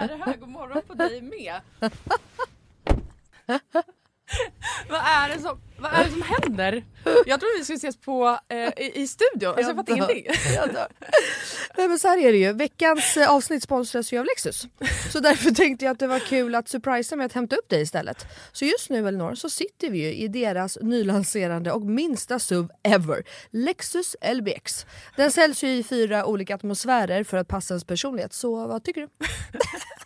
Är det här? God morgon på dig med. vad, är det som, vad är det som händer? Jag trodde vi skulle ses på, eh, i, i studion. Alltså, jag fattar ingenting. Jag. Nej men så här är det ju, veckans eh, avsnitt sponsras ju av Lexus. Så därför tänkte jag att det var kul att surprisa med att hämta upp dig istället. Så just nu Elinor så sitter vi ju i deras nylanserande och minsta SUV ever. Lexus LBX. Den säljs ju i fyra olika atmosfärer för att passa ens personlighet. Så vad tycker du?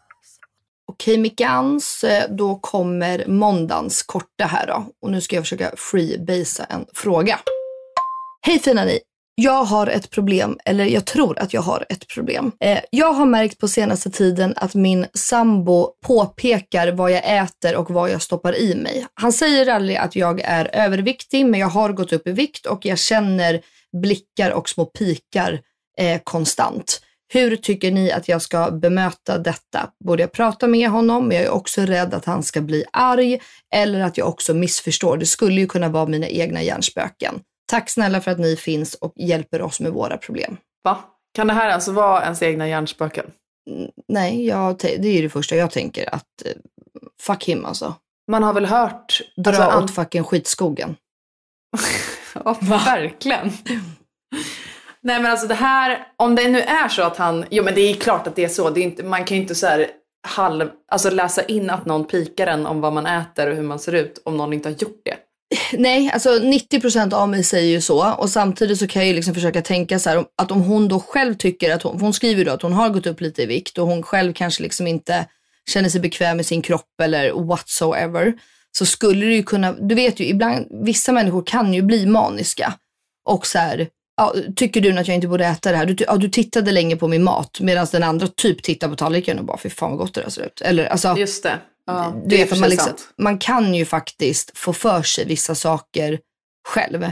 Okej Mickans, eh, då kommer måndagens korta här då. Och nu ska jag försöka freebasea en fråga. Hej fina ni! Jag har ett problem, eller jag tror att jag har ett problem. Eh, jag har märkt på senaste tiden att min sambo påpekar vad jag äter och vad jag stoppar i mig. Han säger aldrig att jag är överviktig, men jag har gått upp i vikt och jag känner blickar och små pikar eh, konstant. Hur tycker ni att jag ska bemöta detta? Borde jag prata med honom? Jag är också rädd att han ska bli arg eller att jag också missförstår. Det skulle ju kunna vara mina egna hjärnspöken. Tack snälla för att ni finns och hjälper oss med våra problem. Va? Kan det här alltså vara ens egna hjärnspöken? Mm, Nej, jag, det är det första jag tänker att eh, fuck him alltså. Man har väl hört... Dra alltså, an- åt fucking skitskogen. ja, verkligen. Nej men alltså det här, om det nu är så att han, jo men det är klart att det är så, det är inte, man kan ju inte så här halv, alltså läsa in att någon pikar en om vad man äter och hur man ser ut om någon inte har gjort det. Nej, alltså 90% av mig säger ju så och samtidigt så kan jag ju liksom försöka tänka så här att om hon då själv tycker att hon, hon skriver då att hon har gått upp lite i vikt och hon själv kanske liksom inte känner sig bekväm med sin kropp eller whatsoever. Så skulle det ju kunna, du vet ju ibland, vissa människor kan ju bli maniska och så här, ja, tycker du att jag inte borde äta det här? Du, ja, du tittade länge på min mat medan den andra typ tittar på tallriken och bara fy fan vad gott det där ser ut. Eller alltså, Just det. Ja, du det är för att man, liksom, man kan ju faktiskt få för sig vissa saker själv.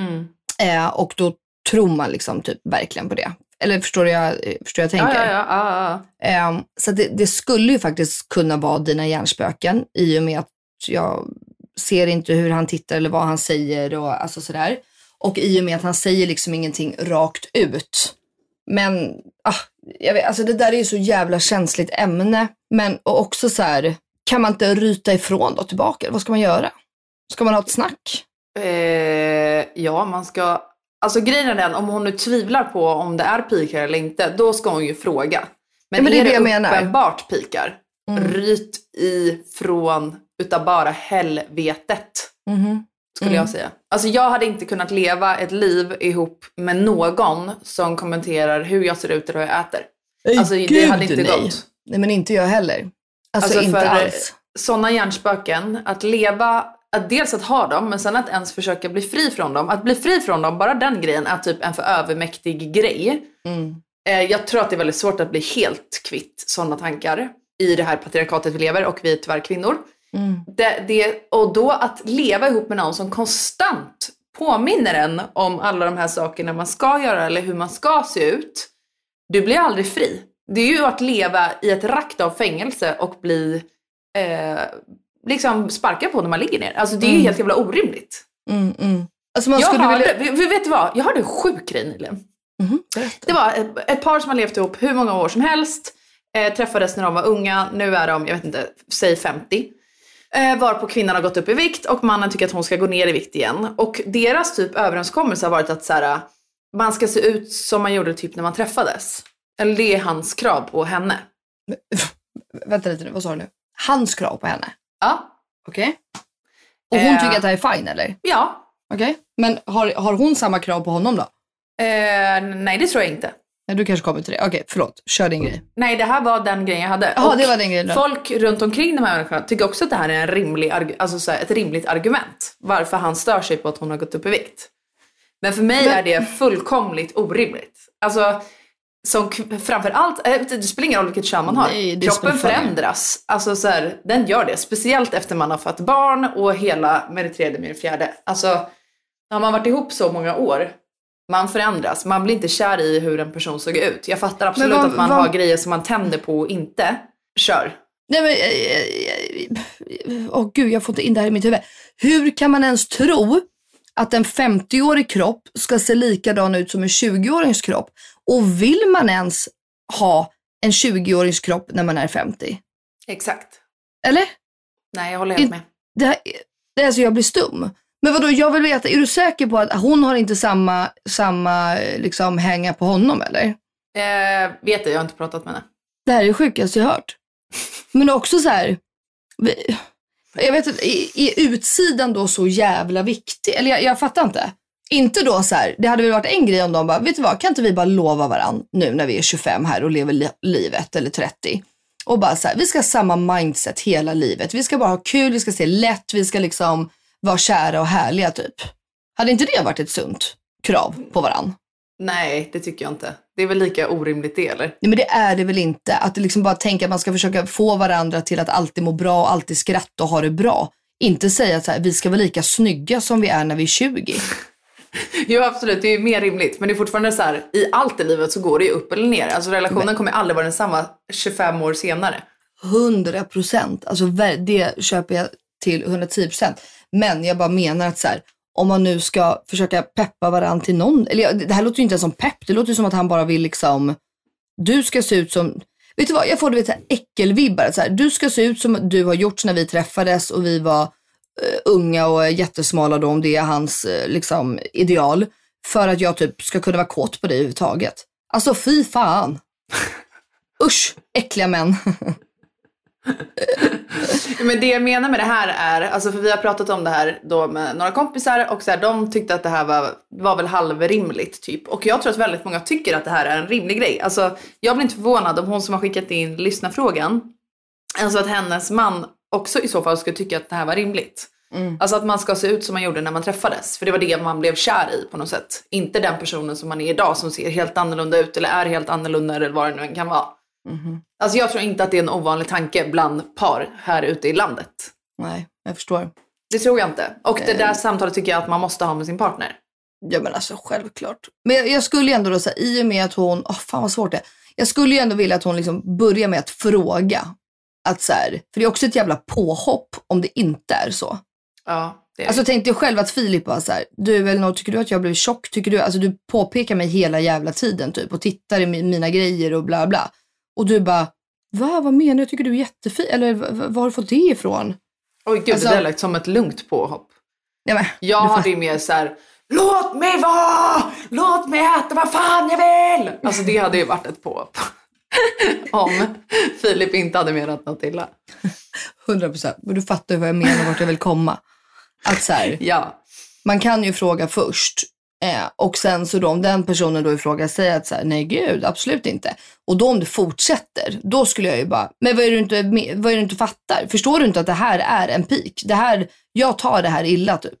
Mm. Eh, och då tror man liksom typ verkligen på det. Eller förstår du jag, förstår jag Ja, tänker? ja, ja, ja, ja. Eh, så det, det skulle ju faktiskt kunna vara dina hjärnspöken i och med att jag ser inte hur han tittar eller vad han säger och alltså sådär. Och i och med att han säger liksom ingenting rakt ut. Men ah, jag vet, alltså det där är ju så jävla känsligt ämne. Men och också så här, kan man inte ryta ifrån då tillbaka? Vad ska man göra? Ska man ha ett snack? Eh, ja, man ska... Alltså grejen är den, om hon nu tvivlar på om det är pikar eller inte, då ska hon ju fråga. Men, Ja, men det är det det uppenbart pikar, Mm. ryt ifrån utav bara helvetet. Mhm. Skulle Mm. jag säga. Alltså jag hade inte kunnat leva ett liv ihop med någon som kommenterar hur jag ser ut eller hur jag äter. Alltså det Gud, hade inte nej. gått. Nej men inte jag heller. Alltså, Alltså, inte för- alls. Sådana hjärnspöken, att leva, att dels att ha dem, men sen att ens försöka bli fri från dem. Att bli fri från dem, bara den grejen är typ en för övermäktig grej. Mm. Eh, jag tror att det är väldigt svårt att bli helt kvitt sådana tankar i det här patriarkatet vi lever och vi är tyvärr kvinnor. Det, det, och då att leva ihop med någon som konstant påminner en om alla de här sakerna man ska göra eller hur man ska se ut. Du blir aldrig fri. Det är ju att leva i ett rakt av fängelse och bli eh, liksom sparkad på när man ligger ner. Alltså det är ju helt jävla orimligt. Mm, mm. Alltså man Jag skulle hörde, vilja... vet vet du vad? Jag hörde en sjuk grej nyligen. Berätta. Det var ett, ett par som har levt ihop hur många år som helst. Eh, träffades när de var unga, nu är de, jag vet inte, säg 50. Eh, varpå kvinnan har gått upp i vikt och mannen tycker att hon ska gå ner i vikt igen. Och deras typ överenskommelse har varit att så här, man ska se ut som man gjorde typ när man träffades. Eller det är hans krav på henne. Vänta lite nu, vad sa du nu? Hans krav på henne? Ja. Okej. Och hon Eh. tycker att det här är fine eller? Ja. Okej. Men har, har hon samma krav på honom då? Eh, nej det tror jag inte. Du kanske kommer till det. Okej, förlåt. Kör din grej. Nej det här var den grejen jag hade. Och det var den grejen då. Folk runt omkring de här människorna tycker också att det här är en rimlig, alltså så här, ett rimligt argument. Varför han stör sig på att hon har gått upp i vikt. Men för mig är det fullkomligt orimligt. Alltså, som, k- framför allt, eh, det spelar ingen roll vilket kön man har. Nej, Kroppen förändras. Alltså så här, den gör det. Speciellt efter man har fått barn och hela med det tredje med det fjärde. Alltså, har man varit ihop så många år, man förändras. Man blir inte kär i hur en person såg ut. Jag fattar absolut vad- att man vad- har grejer som man tänder på och inte. Kör. Nej men, eh, eh, eh, åh gud jag får inte in det här i mitt huvud. Hur kan man ens tro att en 50-årig kropp ska se likadan ut som en 20-årings kropp? Och vill man ens ha en 20-årings kropp när man är 50? Exakt. Eller? Nej, jag håller helt med. Det, här, det är alltså jag blir stum. Men vadå, jag vill veta, är du säker på att hon har inte samma, samma eh, liksom hänga på honom eller? Eh, vet du, jag har inte pratat med henne. Det här är det sjukaste jag hört. Men också så här. vi- Jag vet är, är utsidan då så jävla viktig? Eller jag, jag fattar inte. Inte då så här, det hade väl varit en grej om de bara, vet du vad, kan inte vi bara lova varandra nu när vi är 25 här och lever li- livet eller 30? Och bara så här, vi ska ha samma mindset hela livet. Vi ska bara ha kul, vi ska se lätt, vi ska liksom vara kära och härliga typ. Hade inte det varit ett sunt krav på varandra? Nej, det tycker jag inte. Det är väl lika orimligt det, eller? Nej men det är det väl inte. Att liksom bara tänka att man ska försöka få varandra till att alltid må bra och alltid skratta och ha det bra. Inte säga att vi ska vara lika snygga som vi är när vi är 20. Jo, absolut. Det är mer rimligt. Men det är fortfarande så här, i allt i livet så går det ju upp eller ner. Alltså relationen kommer aldrig vara densamma 25 år senare. 100 procent. Alltså det köper jag till 110 procent. Men jag bara menar att så här, om man nu ska försöka peppa varandra till någon. Eller det här låter ju inte ens som pepp. Det låter ju som att han bara vill liksom, du ska se ut som, vet du vad, jag får du vet, äckelvibbar. Så här, du ska se ut som du har gjort när vi träffades och vi var eh, unga och jättesmala då om det är hans eh, liksom, ideal. För att jag typ ska kunna vara kåt på dig överhuvudtaget. Alltså fy fan. Usch, äckliga män. Men det jag menar med det här är, alltså för vi har pratat om det här då med några kompisar och så här, de tyckte att det här var, var väl halvrimligt typ. Och jag tror att väldigt många tycker att det här är en rimlig grej. Alltså jag blir inte förvånad om hon som har skickat in lyssnarfrågan, alltså att hennes man också i så fall skulle tycka att det här var rimligt. Alltså att man ska se ut som man gjorde när man träffades. För det var det man blev kär i på något sätt. Inte den personen som man är idag som ser helt annorlunda ut eller är helt annorlunda eller vad det nu än kan vara. Alltså jag tror inte att det är en ovanlig tanke bland par här ute i landet. Nej, jag förstår. Det tror jag inte. Och det där samtalet tycker jag att man måste ha med sin partner. Ja men alltså självklart. Men jag, jag skulle ju ändå då säga, i och med att hon, åh fan vad svårt det är. Jag skulle ju ändå vilja att hon liksom börjar med att fråga. Att så här, för det är också ett jävla påhopp om det inte är så. Ja, det Alltså tänk dig själv att Filip var så här, du Elinor, tycker du att jag blev tjock? Tycker du, alltså du påpekar mig hela jävla tiden typ och tittar i mi- mina grejer och bla bla. Och du bara, va vad menar du? Jag tycker du är jättefin. Eller "Va- va- var har du fått det ifrån? Oj gud, Alltså- det där lät som ett lugnt påhopp. Nej, men, Jag du hade ju mer så här. Låt mig vara! Låt mig äta vad fan jag vill! Alltså det hade ju varit ett påhopp. Om Filip inte hade menat något illa. 100 procent. Du fattar ju vad jag menar, vart jag vill komma. Att så här, Ja. man kan ju fråga först. Eh, och sen så då om den personen då i fråga säger att så här, nej gud, absolut inte. Och då om det fortsätter, då skulle jag ju bara, men vad är det du inte, vad är det du inte fattar? Förstår du inte att det här är en pik? Det här, jag tar det här illa typ.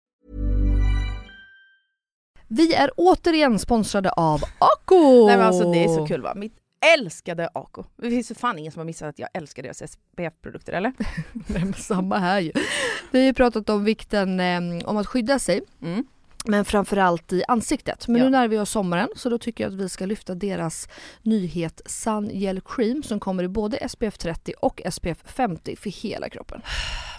Vi är återigen sponsrade av Ako! Nej men alltså det är så kul va. Mitt älskade Ako. Det finns ju fan ingen som har missat att jag älskar deras SPF-produkter eller? Nej, men samma här ju. Vi har ju pratat om vikten eh, om att skydda sig. Mm. Men framförallt i ansiktet. Men Ja. nu när vi har sommaren så då tycker jag att vi ska lyfta deras nyhet Sun Gel Cream som kommer i både SPF 30 och SPF 50 för hela kroppen.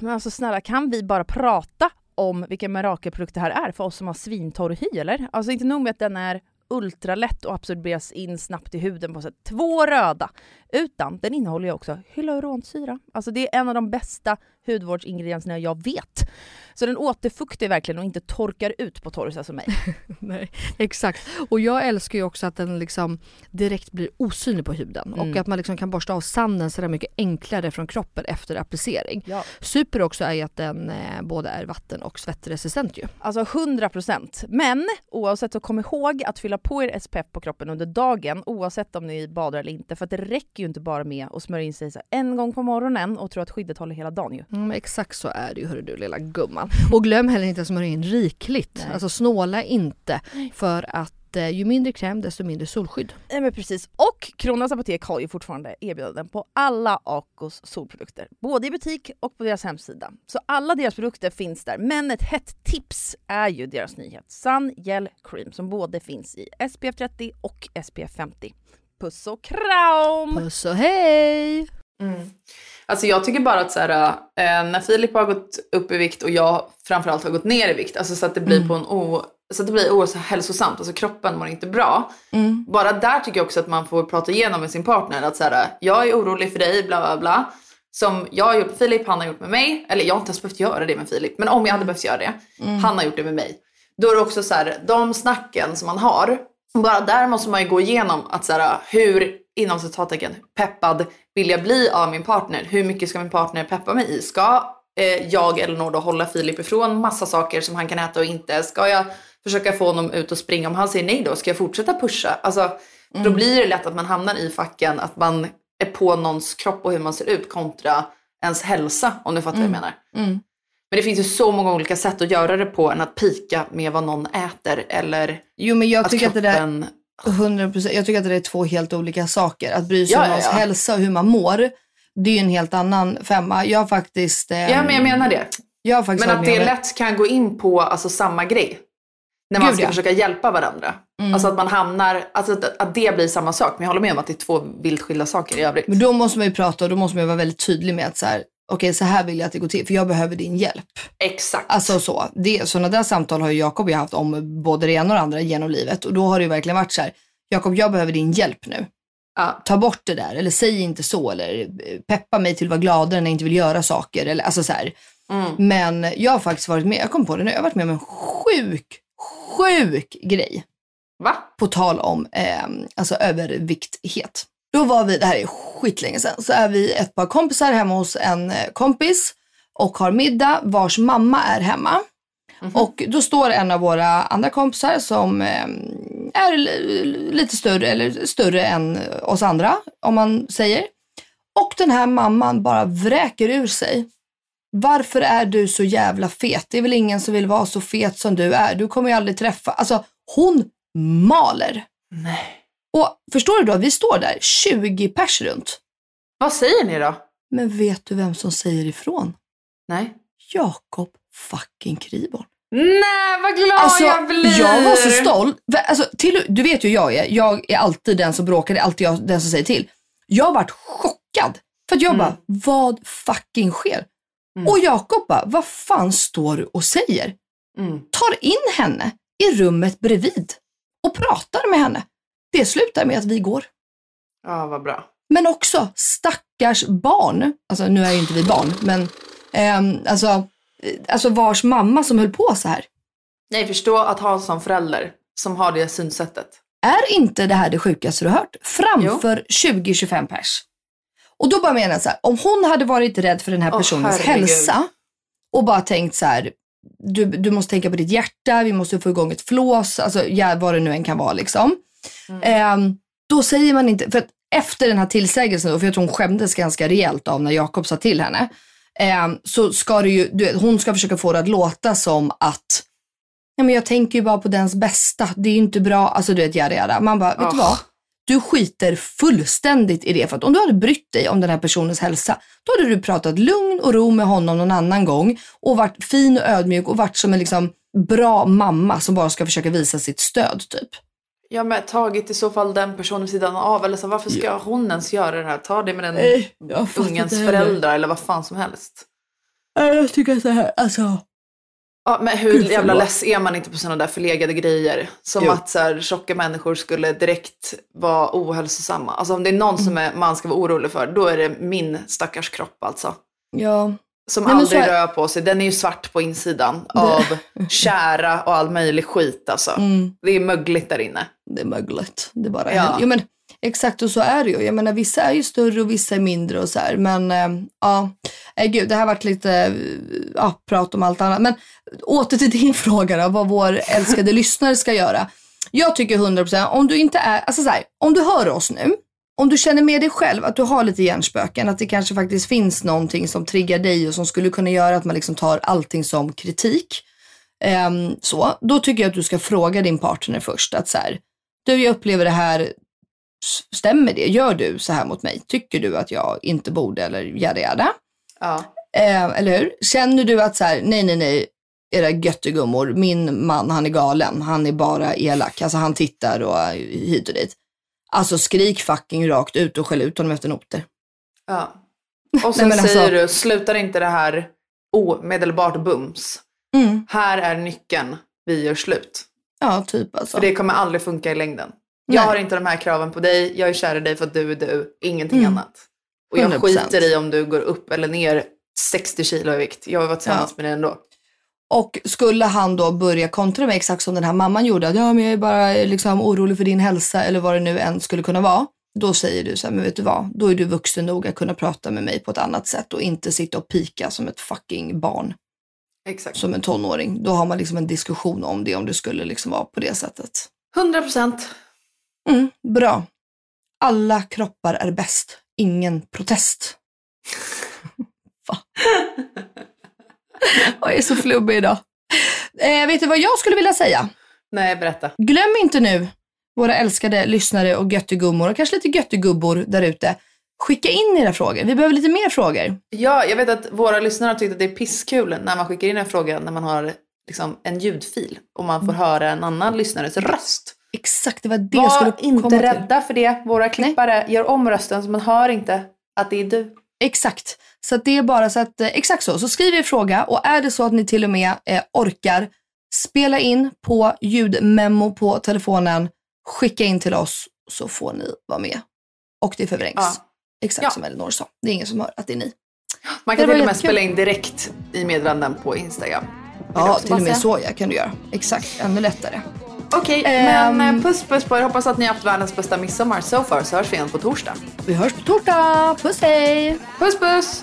Men alltså snälla kan vi bara prata om vilken mirakelprodukt det här är för oss som har svintorr hy eller? Alltså inte nog med att den är ultralätt och absorberas in snabbt i huden på sätt två röda. Utan den innehåller ju också hyaluronsyra. Alltså det är en av de bästa hudvårdsingredienserna jag vet. Så den återfuktar verkligen och inte torkar ut på torrisa som mig. Nej, exakt. Och jag älskar ju också att den liksom direkt blir osynlig på huden Mm. och att man liksom kan borsta av sanden sådär mycket enklare från kroppen efter applicering. Ja. Super också är ju att den eh, både är vatten och svettresistent ju. Alltså 100%. Men oavsett så kom ihåg att fylla på er SPF på kroppen under dagen oavsett om ni badar eller inte. För att det räcker ju inte bara med att smörja in sig en gång på morgonen och tro att skyddet håller hela dagen ju. Mm, exakt så är det ju hörru du lilla gumman. Och glöm heller inte att smörja in rikligt. Nej. Alltså snåla inte för att eh, ju mindre kräm desto mindre solskydd. Nej men precis. Och Kronans Apotek har ju fortfarande erbjudanden på alla Acos solprodukter. Både i butik och på deras hemsida. Så alla deras produkter finns där. Men ett hett tips är ju deras nyhet Sun Gel Cream som både finns i SPF 30 och SPF 50. Puss och kram! Puss och hej! Mm. Alltså jag tycker bara att så här, eh, när Filip har gått upp i vikt och jag framförallt har gått ner i vikt, alltså så att det blir på en o, så att det blir ohälsosamt, alltså kroppen mår inte bra. Bara där tycker jag också att man får prata igenom med sin partner att så här, jag är orolig för dig, bla bla bla. Som jag har gjort med Filip, han har gjort med mig. Eller jag har inte ens behövt göra det med Filip, men om jag hade behövt göra det, han har gjort det med mig. Då är det också så här, de snacken som man har, bara där måste man ju gå igenom att så här, hur, inom citattecken, peppad vill jag bli av min partner? Hur mycket ska min partner peppa mig i? Ska eh, jag Elinor då hålla Filip ifrån massa saker som han kan äta och inte? Ska jag försöka få honom ut och springa? Om han säger nej då, ska jag fortsätta pusha? Alltså, Då blir det lätt att man hamnar i facken att man är på någons kropp och hur man ser ut kontra ens hälsa, om du fattar vad jag menar. Men det finns ju så många olika sätt att göra det på än att pika med vad någon äter eller Jo men jag att tycker att det där kroppen... 100%, jag tycker att det är två helt olika saker. Att bry sig Ja, om någons ja. hälsa och hur man mår, det är ju en helt annan femma. Jag har faktiskt... ehm, Ja men jag menar det. jag har faktiskt Men att det om lätt kan gå in på alltså, samma grej. När man Gud, ska ja. försöka hjälpa varandra. Alltså att man hamnar, alltså att, att det blir samma sak. Men jag håller med om att det är två vilt skilda saker i övrigt. Men då måste man ju prata och då måste man ju vara väldigt tydlig med att så här, okej så här vill jag att det går till för jag behöver din hjälp. Exakt. Alltså så. Det, sådana där samtal har ju Jakob och jag haft om både det ena och det andra genom livet och då har det ju verkligen varit så här, Jakob jag behöver din hjälp nu. Ja. Ta bort det där eller säg inte så eller eh, peppa mig till att vara gladare när jag inte vill göra saker eller alltså så. Mm. Men jag har faktiskt varit med, jag kom på det nu, jag har varit med om en sjuk, sjuk grej. Va? På tal om eh, alltså övervikthet. Då var vi, det här är skitlänge sedan, så är vi ett par kompisar hemma hos en eh, kompis och har middag vars mamma är hemma. Och då står en av våra andra kompisar som eh, är li- lite större, eller större än oss andra om man säger. Och den här mamman bara vräker ur sig. Varför är du så jävla fet? Det är väl ingen som vill vara så fet som du är. Du kommer ju aldrig träffa. Alltså hon maler. Nej. Och förstår du då, vi står där 20 pers runt. Vad säger ni då? Men vet du vem som säger ifrån? Nej. Jakob fucking Kriborn. Nej, vad glad Alltså, jag blir! jag var så stolt. Alltså, till, du vet ju hur jag är. Jag är alltid den som bråkar, det är alltid jag, den som säger till. Jag varit chockad. För att jag bara, vad fucking sker? Och Jakob bara, vad fan står du och säger? Mm. Tar in henne i rummet bredvid och pratar med henne. Det slutar med att vi går. Ja, vad bra. Men också stackars barn, alltså nu är ju inte vi barn, men ehm, alltså, eh, alltså vars mamma som höll på så här. Nej, förstå att ha en sån förälder som har det synsättet. Är inte det här det sjukaste du har hört? Framför 20-25 pers. Och då bara menar jag så här, om hon hade varit rädd för den här personens herregud. hälsa och bara tänkt så här, du, du måste tänka på ditt hjärta, vi måste få igång ett flås, alltså ja, vad det nu än kan vara liksom. Mm. Ehm, då säger man inte, för att efter den här tillsägelsen då, för jag tror hon skämdes ganska rejält av när Jakob sa till henne, ehm, så ska det ju, du, hon ska försöka få det att låta som att Ja, men jag tänker ju bara på dens bästa. Det är ju inte bra. Alltså du vet, jada, jada. Man bara, vet du Oh. vad? Du skiter fullständigt i det. För att om du hade brytt dig om den här personens hälsa, då hade du pratat lugn och ro med honom någon annan gång och varit fin och ödmjuk och varit som en liksom bra mamma som bara ska försöka visa sitt stöd typ. Ja, men tagit i så fall den personen vid sidan av. Eller så, varför ska hon ens göra det här? Ta det med den Nej, fattar ungens föräldrar eller vad fan som helst. Jag tycker så här, alltså. Ja, men hur Gud, jävla less är man inte på sådana där förlegade grejer? Som Jo. att så här, tjocka människor skulle direkt vara ohälsosamma. Alltså om det är någon som Mm. är, man ska vara orolig för, då är det min stackars kropp alltså. Ja. Som Nej, aldrig är- rör på sig. Den är ju svart på insidan av kära och all möjlig skit alltså. Mm. Det är mögligt där inne. det är mögligt. Det bara Ja. Jo, men exakt och så är det ju. Jag menar vissa är ju större och vissa är mindre och så här. Men eh, ja, äh, gud det här varit lite ja, prat om allt annat. Men åter till din fråga då, vad vår älskade lyssnare ska göra. Jag tycker 100% om du inte är, alltså så här, om du hör oss nu, om du känner med dig själv att du har lite hjärnspöken, att det kanske faktiskt finns någonting som triggar dig och som skulle kunna göra att man liksom tar allting som kritik. Ehm, så, då tycker jag att du ska fråga din partner först att så här, du jag upplever det här, stämmer det? Gör du så här mot mig? Tycker du att jag inte borde eller jada jada? Ja. Eh, eller hur? Känner du att så här, nej nej nej, era göttegummor, min man han är galen, han är bara elak, alltså han tittar och eh, hit och dit. Alltså skrik fucking rakt ut och skäll ut honom efter noter. ja. Och sen men alltså- säger du, slutar inte det här omedelbart bums. Mm. Här är nyckeln, vi gör slut. Ja, typ alltså. För det kommer aldrig funka i längden. Jag Nej. har inte de här kraven på dig, jag är kär i dig för att du är du, ingenting Mm. annat. Och jag 100%. skiter i om du går upp eller ner 60 kilo i vikt. Jag har varit tillsammans Ja. med dig ändå. Och skulle han då börja kontra med exakt som den här mamman gjorde, att ja men jag är bara eh, liksom orolig för din hälsa eller vad det nu än skulle kunna vara. Då säger du så här, men vet du vad, då är du vuxen nog att kunna prata med mig på ett annat sätt och inte sitta och pika som ett fucking barn, Exakt. som en tonåring. Då har man liksom en diskussion om det om det skulle liksom vara på det sättet. 100 procent. Mm, bra. Alla kroppar är bäst, ingen protest. Jag är så flubbig idag. Eh, vet du vad jag skulle vilja säga? Nej, berätta. Glöm inte nu, våra älskade lyssnare och göttegummor och kanske lite göttegubbor där ute. Skicka in era frågor. Vi behöver lite mer frågor. Ja, jag vet att våra lyssnare har tyckt att det är pisskul när man skickar in en fråga när man har liksom en ljudfil och man får höra en annan lyssnares röst. Exakt, det var det jag skulle Var inte komma till. rädda för det. Våra klippare gör om rösten så man hör inte att det är du. Exakt. Så det är bara så att, eh, exakt så. Så skriv er fråga och är det så att ni till och med eh, orkar spela in på ljudmemo på telefonen, skicka in till oss så får ni vara med. Och det förvrängs. Ja. Exakt Ja. som Elinor sa. Det är ingen som hör att det är ni. Man kan till och med spela in direkt i meddelanden på Instagram. Ja, till och med så ja, kan du göra. Exakt, ännu lättare. Okej, Ehm. men eh, puss puss på er. Hoppas att ni har haft världens bästa midsommar so far så hörs vi igen på torsdag. Vi hörs på torsdag. Puss hej! Puss puss!